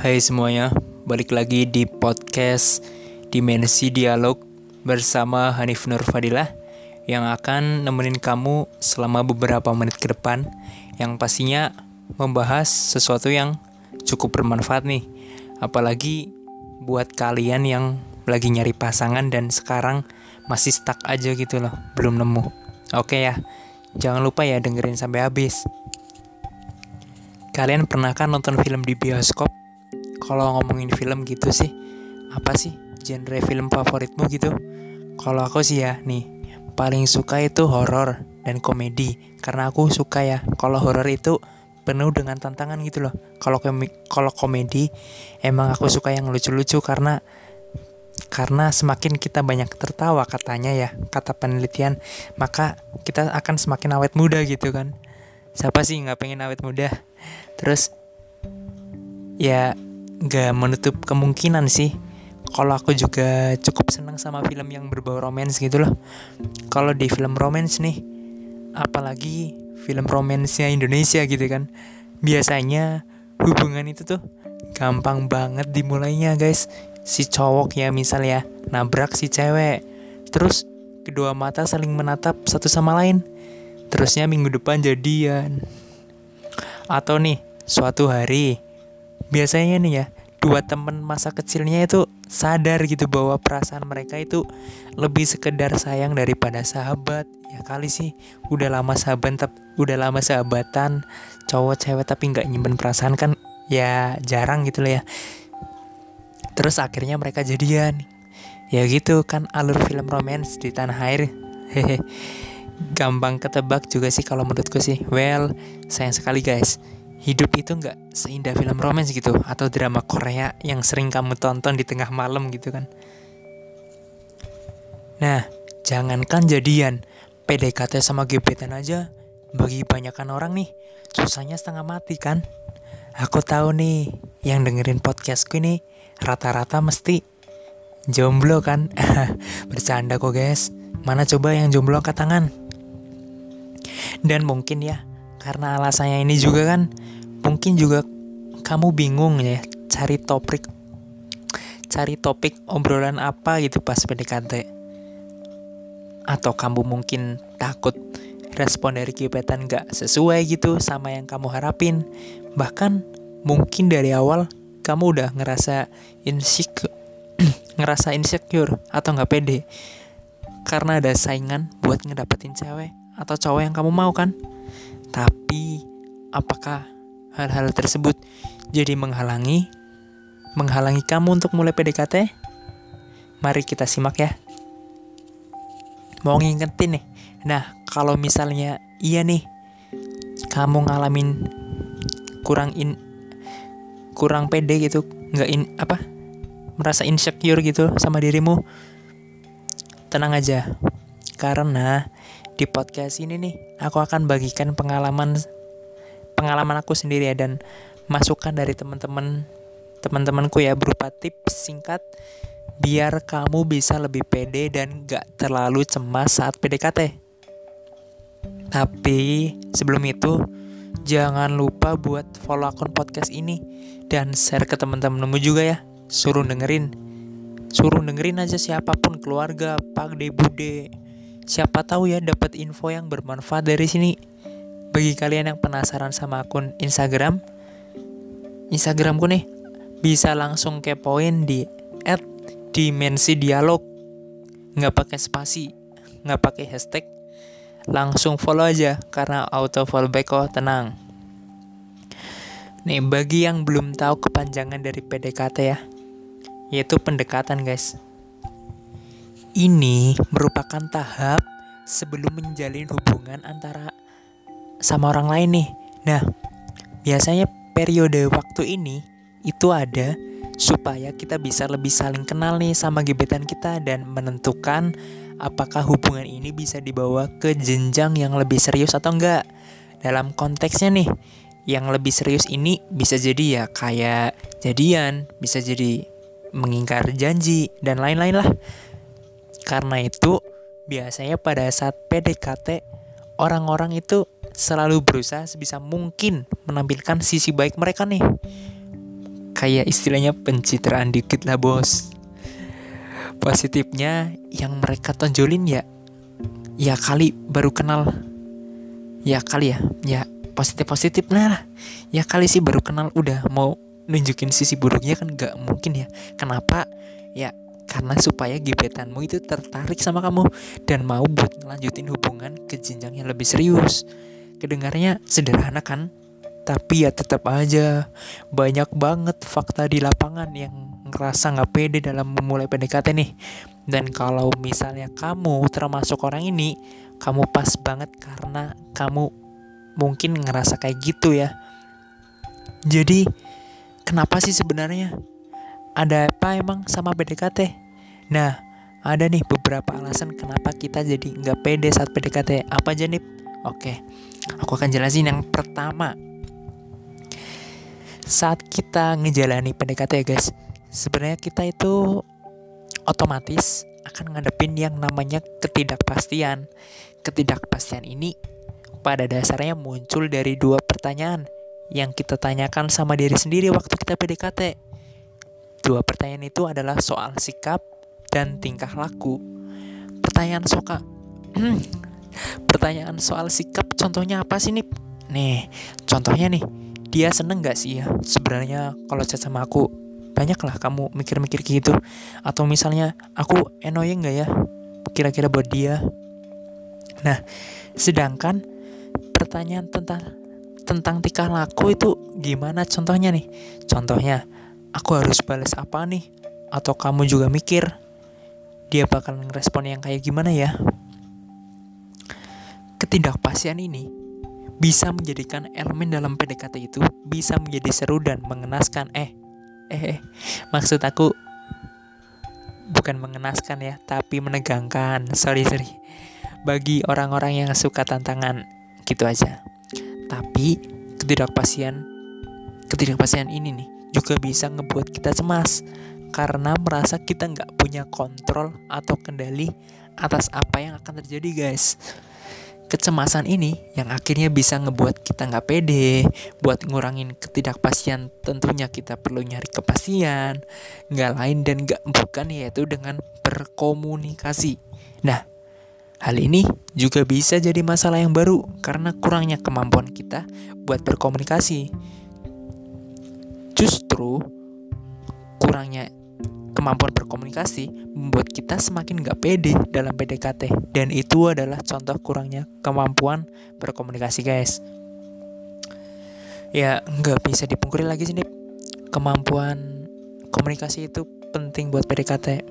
Hai semuanya, balik lagi di podcast Dimensi Dialog bersama Hanif Nur Fadilah yang akan nemenin kamu selama beberapa menit ke depan yang pastinya membahas sesuatu yang cukup bermanfaat nih. Apalagi buat kalian yang lagi nyari pasangan dan sekarang masih stuck aja gitu loh, belum nemu. Oke ya, jangan lupa ya dengerin sampai habis. Kalian pernah kan nonton film di bioskop? Kalau ngomongin film gitu sih, apa sih genre film favoritmu gitu? Kalau aku sih ya, nih, paling suka itu horor dan komedi. Karena aku suka ya, kalau horor itu penuh dengan tantangan gitu loh. Kalau kalau komedi, emang aku suka yang lucu-lucu karena karena semakin kita banyak tertawa katanya ya, kata penelitian, maka kita akan semakin awet muda gitu kan. Siapa sih nggak pengen awet muda? terus ya gak menutup kemungkinan sih. Kalau aku juga cukup senang sama film yang berbau romance gitu loh. Kalau di film romance nih apalagi film romansnya Indonesia gitu kan biasanya hubungan itu tuh gampang banget dimulainya guys. Si cowok ya misalnya nabrak si cewek terus kedua mata saling menatap satu sama lain terusnya minggu depan jadian. Atau nih suatu hari biasanya nih ya dua temen masa kecilnya itu sadar gitu bahwa perasaan mereka itu lebih sekedar sayang daripada sahabat. Ya kali sih udah lama sahabat tapi udah lama sahabatan cowok cewek tapi nggak nyimpen perasaan kan ya jarang gitu loh ya. Terus akhirnya mereka jadian. Ya gitu kan alur film romance di tanah air. Hehe gampang ketebak juga sih kalau menurutku sih. Well sayang sekali guys hidup itu nggak seindah film romance gitu atau drama Korea yang sering kamu tonton di tengah malam gitu kan. Nah, jangankan jadian, PDKT sama gebetan aja bagi banyakan orang nih susahnya setengah mati kan. Aku tahu nih, yang dengerin podcastku ini rata-rata mesti jomblo kan. Bercanda kok guys. Mana coba yang jomblo angkat tangan. Dan mungkin ya, karena alasannya ini juga kan mungkin juga kamu bingung ya cari topik cari topik obrolan apa gitu pas PDKT atau kamu mungkin takut respon dari gebetan gak sesuai gitu sama yang kamu harapin. Bahkan mungkin dari awal kamu udah ngerasa insecure ngerasa insecure atau nggak pede. Karena ada saingan buat ngedapetin cewek atau cowok yang kamu mau kan tapi apakah hal-hal tersebut jadi menghalangi menghalangi kamu untuk mulai PDKT? Mari kita simak ya. Mau ngingetin nih. Nah, kalau misalnya iya nih kamu ngalamin kurang in kurang pede gitu, nggak in apa? merasa insecure gitu sama dirimu. Tenang aja. Karena di podcast ini nih, aku akan bagikan pengalaman pengalaman aku sendiri ya dan masukan dari teman-teman teman-temanku ya berupa tips singkat biar kamu bisa lebih pede dan gak terlalu cemas saat PDKT. Tapi sebelum itu jangan lupa buat follow akun podcast ini dan share ke teman-temanmu juga ya. Suruh dengerin. Suruh dengerin aja siapa pun keluarga, pak de bude, Siapa tahu ya dapat info yang bermanfaat dari sini. Bagi kalian yang penasaran sama akun Instagram, Instagramku nih bisa langsung kepoin di @dimensi dialog. Nggak pakai spasi, nggak pakai hashtag, langsung follow aja karena auto follow back kok tenang. Nih bagi yang belum tahu kepanjangan dari PDKT ya, yaitu pendekatan guys. Ini merupakan tahap sebelum menjalin hubungan antara sama orang lain nih. Nah, biasanya periode waktu ini itu ada supaya kita bisa lebih saling kenal nih sama gebetan kita dan menentukan apakah hubungan ini bisa dibawa ke jenjang yang lebih serius atau enggak. Dalam konteksnya nih, yang lebih serius ini bisa jadi ya kayak jadian, bisa jadi mengingkar janji dan lain-lain lah. Karena itu, biasanya pada saat PDKT, orang-orang itu selalu berusaha sebisa mungkin menampilkan sisi baik mereka nih. kayak istilahnya pencitraan dikit lah bos. Positifnya yang mereka tonjolin ya ya kali baru kenal. Ya kali ya ya positif positif lah. Ya kali sih baru kenal udah mau nunjukin sisi buruknya kan nggak mungkin ya. Kenapa? Ya karena supaya gebetanmu itu tertarik sama kamu dan mau buat ngelanjutin hubungan ke jenjang yang lebih serius kedengarnya sederhana kan tapi ya tetap aja banyak banget fakta di lapangan yang ngerasa nggak pede dalam memulai PDKT nih. Dan kalau misalnya kamu termasuk orang ini, kamu pas banget karena kamu mungkin ngerasa kayak gitu ya. Jadi kenapa sih sebenarnya? Ada apa emang sama PDKT? Nah, ada nih beberapa alasan kenapa kita jadi nggak pede saat PDKT. Apa aja nih? Oke, aku akan jelasin yang pertama saat kita ngejalani PDKT ya guys sebenarnya kita itu otomatis akan ngadepin yang namanya ketidakpastian ketidakpastian ini pada dasarnya muncul dari dua pertanyaan yang kita tanyakan sama diri sendiri waktu kita PDKT dua pertanyaan itu adalah soal sikap dan tingkah laku. Pertanyaan soka pertanyaan soal sikap contohnya apa sih nih nih contohnya nih dia seneng gak sih ya? Sebenarnya kalau chat sama aku banyak lah kamu mikir-mikir gitu. Atau misalnya aku annoying gak ya? Kira-kira buat dia. Nah sedangkan pertanyaan tentang tentang tingkah laku itu gimana contohnya nih? Contohnya aku harus balas apa nih atau kamu juga mikir dia bakal ngerespon yang kayak gimana ya ketidakpastian ini bisa menjadikan elemen dalam PDKT itu bisa menjadi seru dan mengenaskan. Eh, eh, eh. maksud aku bukan mengenaskan ya, tapi menegangkan. Sorry, sorry. Bagi orang-orang yang suka tantangan, gitu aja. Tapi ketidakpastian, ketidakpastian ini nih juga bisa ngebuat kita cemas karena merasa kita nggak punya kontrol atau kendali atas apa yang akan terjadi, guys kecemasan ini yang akhirnya bisa ngebuat kita nggak pede, buat ngurangin ketidakpastian tentunya kita perlu nyari kepastian, nggak lain dan nggak bukan yaitu dengan berkomunikasi. Nah, hal ini juga bisa jadi masalah yang baru karena kurangnya kemampuan kita buat berkomunikasi. Justru kurangnya kemampuan berkomunikasi membuat kita semakin gak pede dalam PDKT. Dan itu adalah contoh kurangnya kemampuan berkomunikasi guys. Ya nggak bisa dipungkiri lagi sih kemampuan komunikasi itu penting buat PDKT.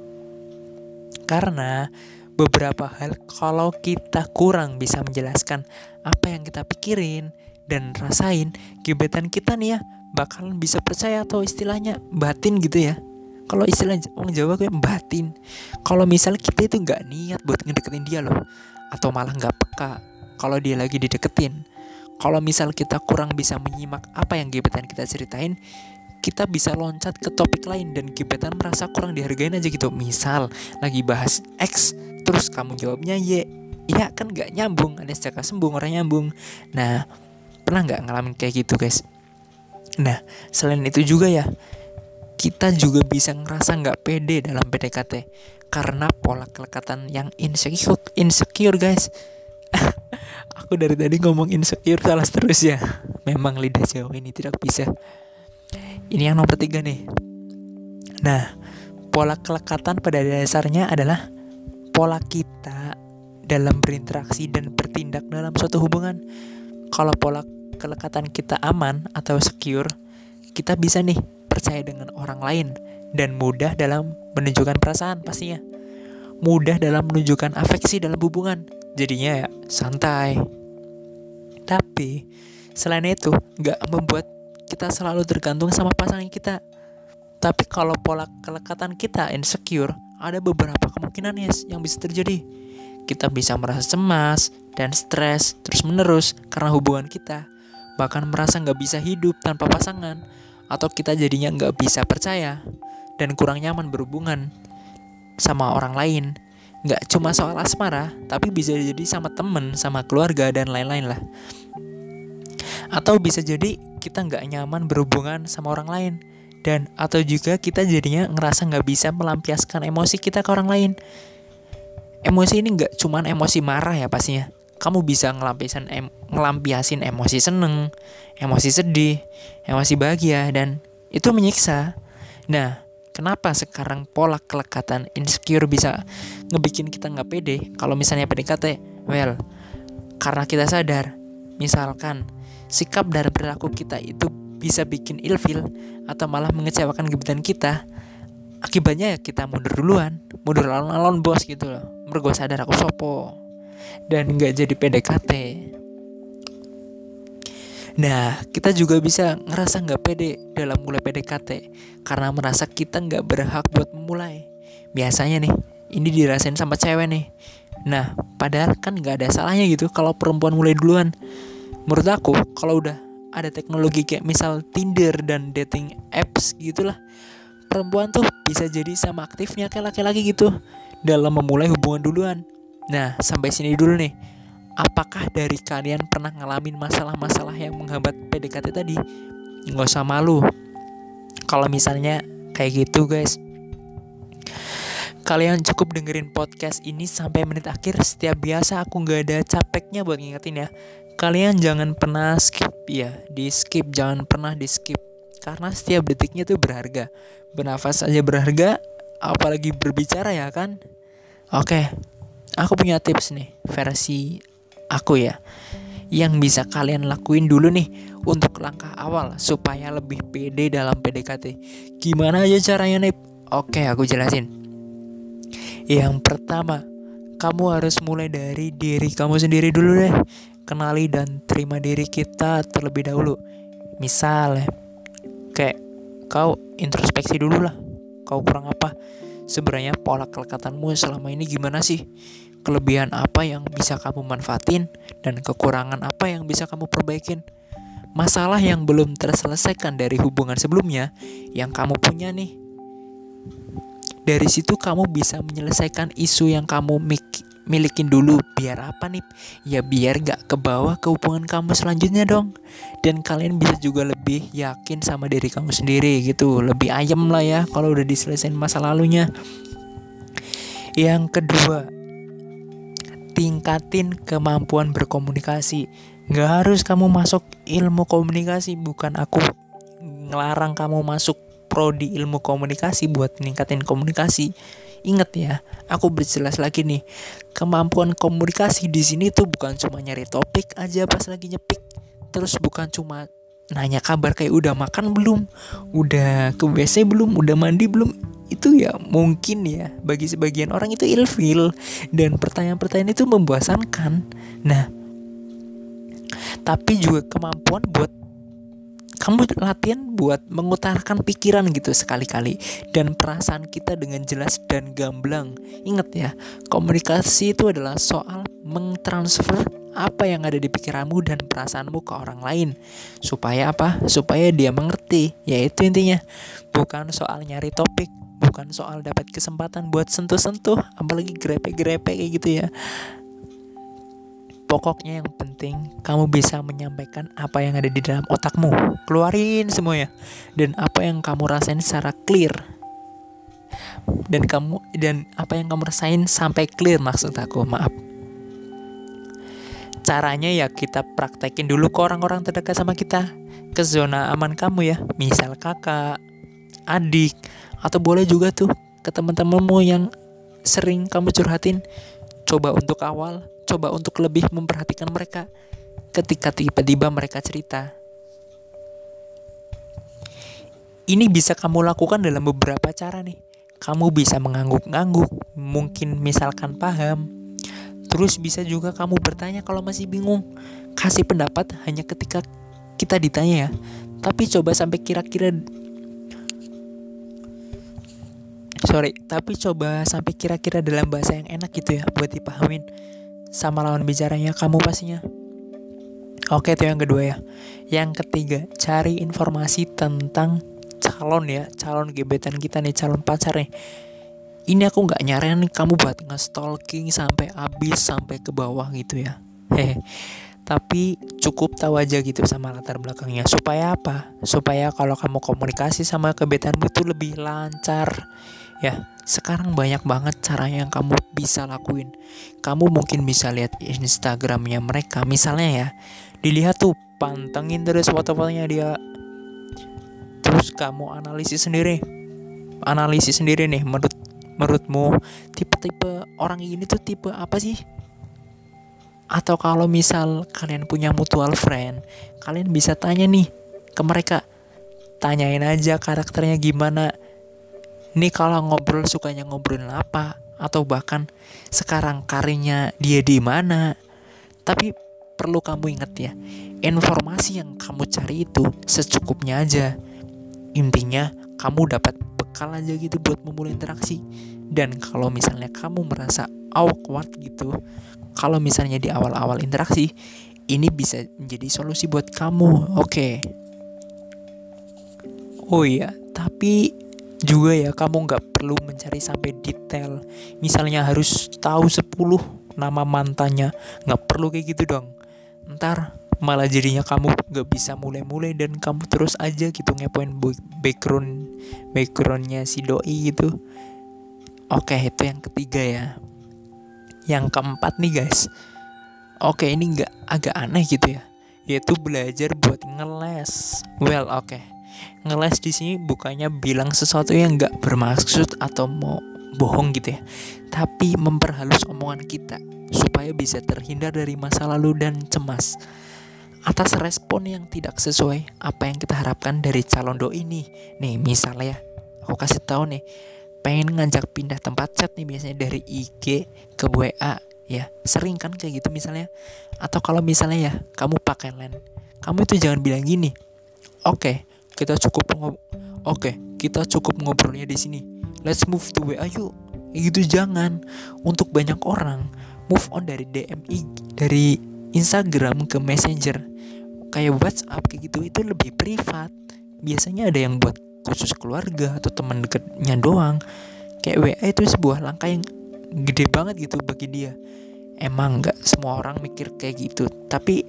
Karena beberapa hal kalau kita kurang bisa menjelaskan apa yang kita pikirin dan rasain gebetan kita nih ya bakalan bisa percaya atau istilahnya batin gitu ya. Kalau istilah orang Jawa kayak batin. Kalau misal kita itu nggak niat buat ngedeketin dia loh atau malah nggak peka kalau dia lagi dideketin. Kalau misal kita kurang bisa menyimak apa yang gebetan kita ceritain kita bisa loncat ke topik lain dan gebetan merasa kurang dihargain aja gitu. Misal lagi bahas X terus kamu jawabnya Y. Ya kan nggak nyambung. Ada secara sembung orang nyambung. Nah pernah nggak ngalamin kayak gitu guys nah selain itu juga ya kita juga bisa ngerasa nggak pede dalam PDKT karena pola kelekatan yang insecure, insecure guys. Aku dari tadi ngomong insecure salah terus ya. Memang lidah Jawa ini tidak bisa. Ini yang nomor tiga nih. Nah, pola kelekatan pada dasarnya adalah pola kita dalam berinteraksi dan bertindak dalam suatu hubungan. Kalau pola kelekatan kita aman atau secure, kita bisa nih percaya dengan orang lain dan mudah dalam menunjukkan perasaan pastinya. Mudah dalam menunjukkan afeksi dalam hubungan. Jadinya ya santai. Tapi selain itu nggak membuat kita selalu tergantung sama pasangan kita. Tapi kalau pola kelekatan kita insecure, ada beberapa kemungkinan yes yang bisa terjadi. Kita bisa merasa cemas dan stres terus menerus karena hubungan kita. Bahkan merasa nggak bisa hidup tanpa pasangan atau kita jadinya nggak bisa percaya dan kurang nyaman berhubungan sama orang lain. Nggak cuma soal asmara tapi bisa jadi sama temen sama keluarga dan lain-lain lah. Atau bisa jadi kita nggak nyaman berhubungan sama orang lain. Dan atau juga kita jadinya ngerasa nggak bisa melampiaskan emosi kita ke orang lain. Emosi ini nggak cuman emosi marah ya pastinya kamu bisa ngelampiasin em ngelampiasin emosi seneng emosi sedih emosi bahagia dan itu menyiksa. Nah kenapa sekarang pola kelekatan insecure bisa ngebikin kita nggak pede? Kalau misalnya PDKT well karena kita sadar misalkan sikap dan perilaku kita itu bisa bikin ilfil atau malah mengecewakan gebetan kita akibatnya ya kita mundur duluan mundur alon-alon bos gitu loh. Mergo sadar aku sopo dan nggak jadi PDKT Nah, kita juga bisa ngerasa nggak pede dalam mulai PDKT karena merasa kita nggak berhak buat memulai. Biasanya nih, ini dirasain sama cewek nih. Nah, padahal kan nggak ada salahnya gitu kalau perempuan mulai duluan. Menurut aku, kalau udah ada teknologi kayak misal Tinder dan dating apps gitulah perempuan tuh bisa jadi sama aktifnya kayak laki-laki gitu dalam memulai hubungan duluan nah sampai sini dulu nih. Apakah dari kalian pernah ngalamin masalah-masalah yang menghambat PDKT tadi? Nggak usah malu. Kalau misalnya kayak gitu guys. Kalian cukup dengerin podcast ini sampai menit akhir. Setiap biasa aku nggak ada capeknya buat ngingetin ya. Kalian jangan pernah skip. Ya di skip. Jangan pernah di skip. Karena setiap detiknya tuh berharga. Bernafas aja berharga apalagi berbicara ya kan? Oke aku punya tips nih versi aku ya yang bisa kalian lakuin dulu nih untuk langkah awal supaya lebih pede dalam PDKT gimana aja caranya nih oke aku jelasin yang pertama kamu harus mulai dari diri kamu sendiri dulu deh kenali dan terima diri kita terlebih dahulu. Misal, kayak kau introspeksi dulu lah. Kau kurang apa? Sebenarnya pola kelekatanmu selama ini gimana sih? Kelebihan apa yang bisa kamu manfaatin dan kekurangan apa yang bisa kamu perbaikin? Masalah yang belum terselesaikan dari hubungan sebelumnya yang kamu punya nih. Dari situ kamu bisa menyelesaikan isu yang kamu milikin dulu. Biar apa nih? Ya biar gak ke bawah ke hubungan kamu selanjutnya dong. Dan kalian bisa juga lebih yakin sama diri kamu sendiri gitu. Lebih ayam lah ya kalau udah diselesain masa lalunya. Yang kedua tingkatin kemampuan berkomunikasi Gak harus kamu masuk ilmu komunikasi bukan aku ngelarang kamu masuk prodi ilmu komunikasi buat ningkatin komunikasi Ingat ya, aku berjelas lagi nih. Kemampuan komunikasi di sini tuh bukan cuma nyari topik aja pas lagi nyepik. Terus bukan cuma nanya kabar kayak udah makan belum, udah ke WC belum, udah mandi belum. Itu ya mungkin ya bagi sebagian orang itu ilfil dan pertanyaan-pertanyaan itu membosankan. Nah, tapi juga kemampuan buat kamu latihan buat mengutarakan pikiran gitu sekali-kali dan perasaan kita dengan jelas dan gamblang. Ingat ya, komunikasi itu adalah soal mengtransfer apa yang ada di pikiranmu dan perasaanmu ke orang lain. Supaya apa? Supaya dia mengerti. Yaitu intinya, bukan soal nyari topik, bukan soal dapat kesempatan buat sentuh-sentuh, apalagi grepe-grepe kayak gitu ya. Pokoknya yang penting kamu bisa menyampaikan apa yang ada di dalam otakmu. Keluarin semuanya. Dan apa yang kamu rasain secara clear. Dan kamu dan apa yang kamu rasain sampai clear maksud aku, maaf. Caranya ya kita praktekin dulu ke orang-orang terdekat sama kita. Ke zona aman kamu ya. Misal kakak, adik, atau boleh juga tuh ke teman-temanmu yang sering kamu curhatin. Coba untuk awal coba untuk lebih memperhatikan mereka ketika tiba-tiba mereka cerita. Ini bisa kamu lakukan dalam beberapa cara nih. Kamu bisa mengangguk-ngangguk, mungkin misalkan paham. Terus bisa juga kamu bertanya kalau masih bingung. Kasih pendapat hanya ketika kita ditanya ya. Tapi coba sampai kira-kira sorry tapi coba sampai kira-kira dalam bahasa yang enak gitu ya buat dipahamin sama lawan bicaranya kamu pastinya. Oke, itu yang kedua ya. Yang ketiga, cari informasi tentang calon ya, calon gebetan kita nih, calon pacar nih. Ini aku nggak nyaranin kamu buat nge-stalking sampai habis sampai ke bawah gitu ya. Hehe. tapi cukup tahu aja gitu sama latar belakangnya supaya apa supaya kalau kamu komunikasi sama kebetanmu itu lebih lancar ya sekarang banyak banget cara yang kamu bisa lakuin. Kamu mungkin bisa lihat instagramnya mereka. Misalnya ya dilihat tuh pantengin terus foto-fotonya dia. Terus kamu analisis sendiri. Analisis sendiri nih menurut menurutmu tipe-tipe orang ini tuh tipe apa sih? Atau kalau misal kalian punya mutual friend, kalian bisa tanya nih ke mereka. Tanyain aja karakternya gimana. Nih kalau ngobrol sukanya ngobrolin apa atau bahkan sekarang karirnya dia di mana. Tapi perlu kamu ingat ya, informasi yang kamu cari itu secukupnya aja. Intinya kamu dapat bekal aja gitu buat memulai interaksi. Dan kalau misalnya kamu merasa awkward gitu, kalau misalnya di awal-awal interaksi ini bisa menjadi solusi buat kamu. Oke. Okay. Oh iya, tapi juga ya kamu nggak perlu mencari sampai detail. Misalnya harus tahu 10 nama mantannya. Nggak perlu kayak gitu dong. Ntar malah jadinya kamu nggak bisa mulai-mulai dan kamu terus aja gitu ngepoin background backgroundnya si doi gitu. Oke, itu yang ketiga ya yang keempat nih guys oke ini nggak agak aneh gitu ya yaitu belajar buat ngeles well oke okay. Ngeles di sini bukannya bilang sesuatu yang nggak bermaksud atau mau bohong gitu ya tapi memperhalus omongan kita supaya bisa terhindar dari masa lalu dan cemas. Atas respon yang tidak sesuai apa yang kita harapkan dari calon doi ini? Nih misalnya ya aku kasih tahu nih pengen ngajak pindah tempat chat nih biasanya dari IG ke WA ya. Sering kan kayak gitu misalnya? Atau kalau misalnya ya kamu pakai line kamu itu jangan bilang gini. Oke okay, kita cukup ngob oke kita cukup ngobrolnya di sini. Let's move to WA yuk. Gitu jangan. Untuk banyak orang move on dari DMI dari Instagram ke Messenger. Kayak WhatsApp kayak gitu itu lebih privat. Biasanya ada yang buat khusus keluarga atau teman dekatnya doang. Kayak WA itu sebuah langkah yang gede banget gitu bagi dia. Emang nggak semua orang mikir kayak gitu tapi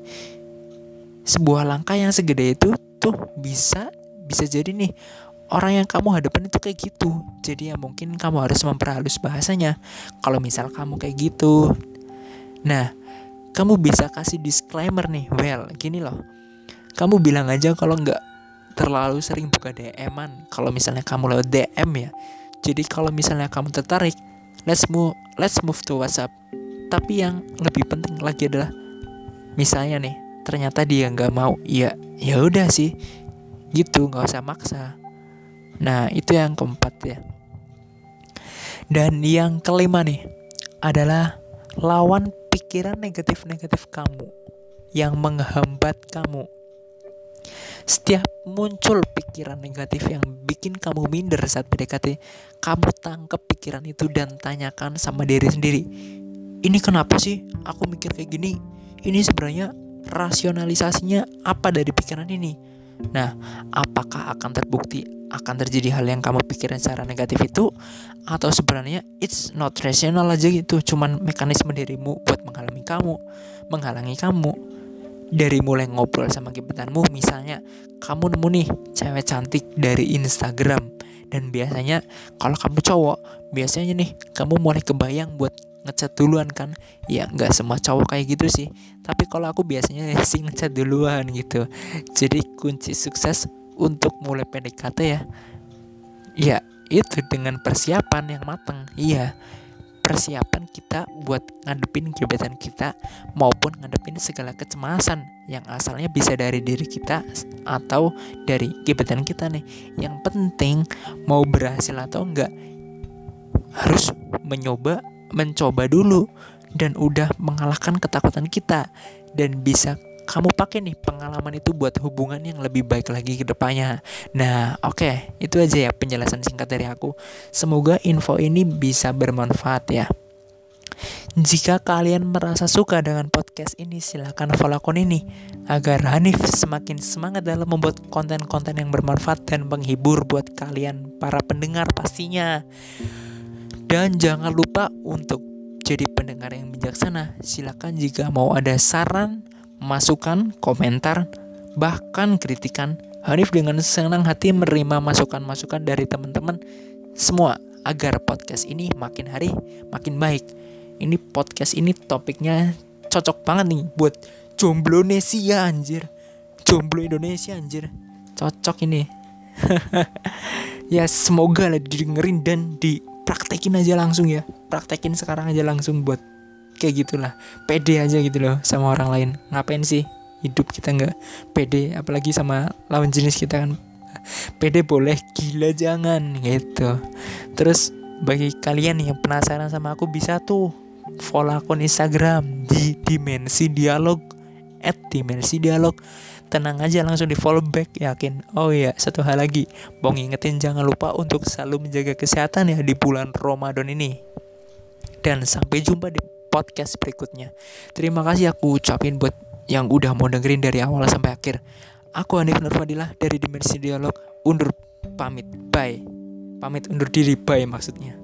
sebuah langkah yang segede itu tuh bisa bisa jadi nih orang yang kamu hadapin itu kayak gitu. Jadi ya mungkin kamu harus memperhalus bahasanya. Kalau misal kamu kayak gitu. Nah kamu bisa kasih disclaimer nih well gini loh. Kamu bilang aja kalau nggak terlalu sering buka DM-an kalau misalnya kamu lewat DM ya. Jadi kalau misalnya kamu tertarik, let's move let's move to WhatsApp. Tapi yang lebih penting lagi adalah misalnya nih, ternyata dia nggak mau, ya ya udah sih, gitu nggak usah maksa. Nah itu yang keempat ya. Dan yang kelima nih adalah lawan pikiran negatif-negatif kamu yang menghambat kamu setiap muncul pikiran negatif yang bikin kamu minder saat PDKT, kamu tangkap pikiran itu dan tanyakan sama diri sendiri. Ini kenapa sih aku mikir kayak gini? Ini sebenarnya rasionalisasinya apa dari pikiran ini? Nah, apakah akan terbukti akan terjadi hal yang kamu pikirin secara negatif itu? Atau sebenarnya it's not rational aja gitu, cuman mekanisme dirimu buat menghalangi kamu, menghalangi kamu. Dari mulai ngobrol sama gebetanmu misalnya kamu nemu nih cewek cantik dari Instagram dan biasanya kalau kamu cowok biasanya nih kamu mulai kebayang buat ngechat duluan kan. Ya nggak semua cowok kayak gitu sih. Tapi kalau aku biasanya sih ngechat duluan gitu. Jadi kunci sukses untuk mulai PDKT ya. Ya itu dengan persiapan yang matang iya persiapan kita buat ngadepin gebetan kita maupun ngadepin segala kecemasan yang asalnya bisa dari diri kita atau dari gebetan kita nih. Yang penting mau berhasil atau enggak harus mencoba mencoba dulu dan udah mengalahkan ketakutan kita dan bisa kamu pakai nih pengalaman itu buat hubungan yang lebih baik lagi ke depannya. Nah, oke, okay, itu aja ya penjelasan singkat dari aku. Semoga info ini bisa bermanfaat ya. Jika kalian merasa suka dengan podcast ini, silahkan follow akun ini agar Hanif semakin semangat dalam membuat konten-konten yang bermanfaat dan menghibur buat kalian para pendengar pastinya. Dan jangan lupa untuk jadi pendengar yang bijaksana. Silahkan jika mau ada saran, masukan, komentar, bahkan kritikan. Hanif dengan senang hati menerima masukan-masukan dari teman-teman semua agar podcast ini makin hari makin baik. Ini podcast ini topiknya cocok banget nih buat jomblo Indonesia anjir. Jomblo Indonesia anjir. Cocok ini. ya semoga lah didengerin dan dipraktekin aja langsung ya. Praktekin sekarang aja langsung buat kayak gitulah. Pede aja gitu loh sama orang lain. Ngapain sih hidup kita nggak pede apalagi sama lawan jenis kita kan pede boleh gila jangan gitu terus bagi kalian yang penasaran sama aku bisa tuh follow akun Instagram di dimensi dialog at dimensi dialog tenang aja langsung di follow back yakin oh iya satu hal lagi bong ingetin jangan lupa untuk selalu menjaga kesehatan ya di bulan Ramadan ini dan sampai jumpa di podcast berikutnya terima kasih aku ucapin buat yang udah mau dengerin dari awal sampai akhir. Aku Hanif Nurfadilah dari Dimensi Dialog undur pamit. Bye. Pamit undur diri, bye maksudnya.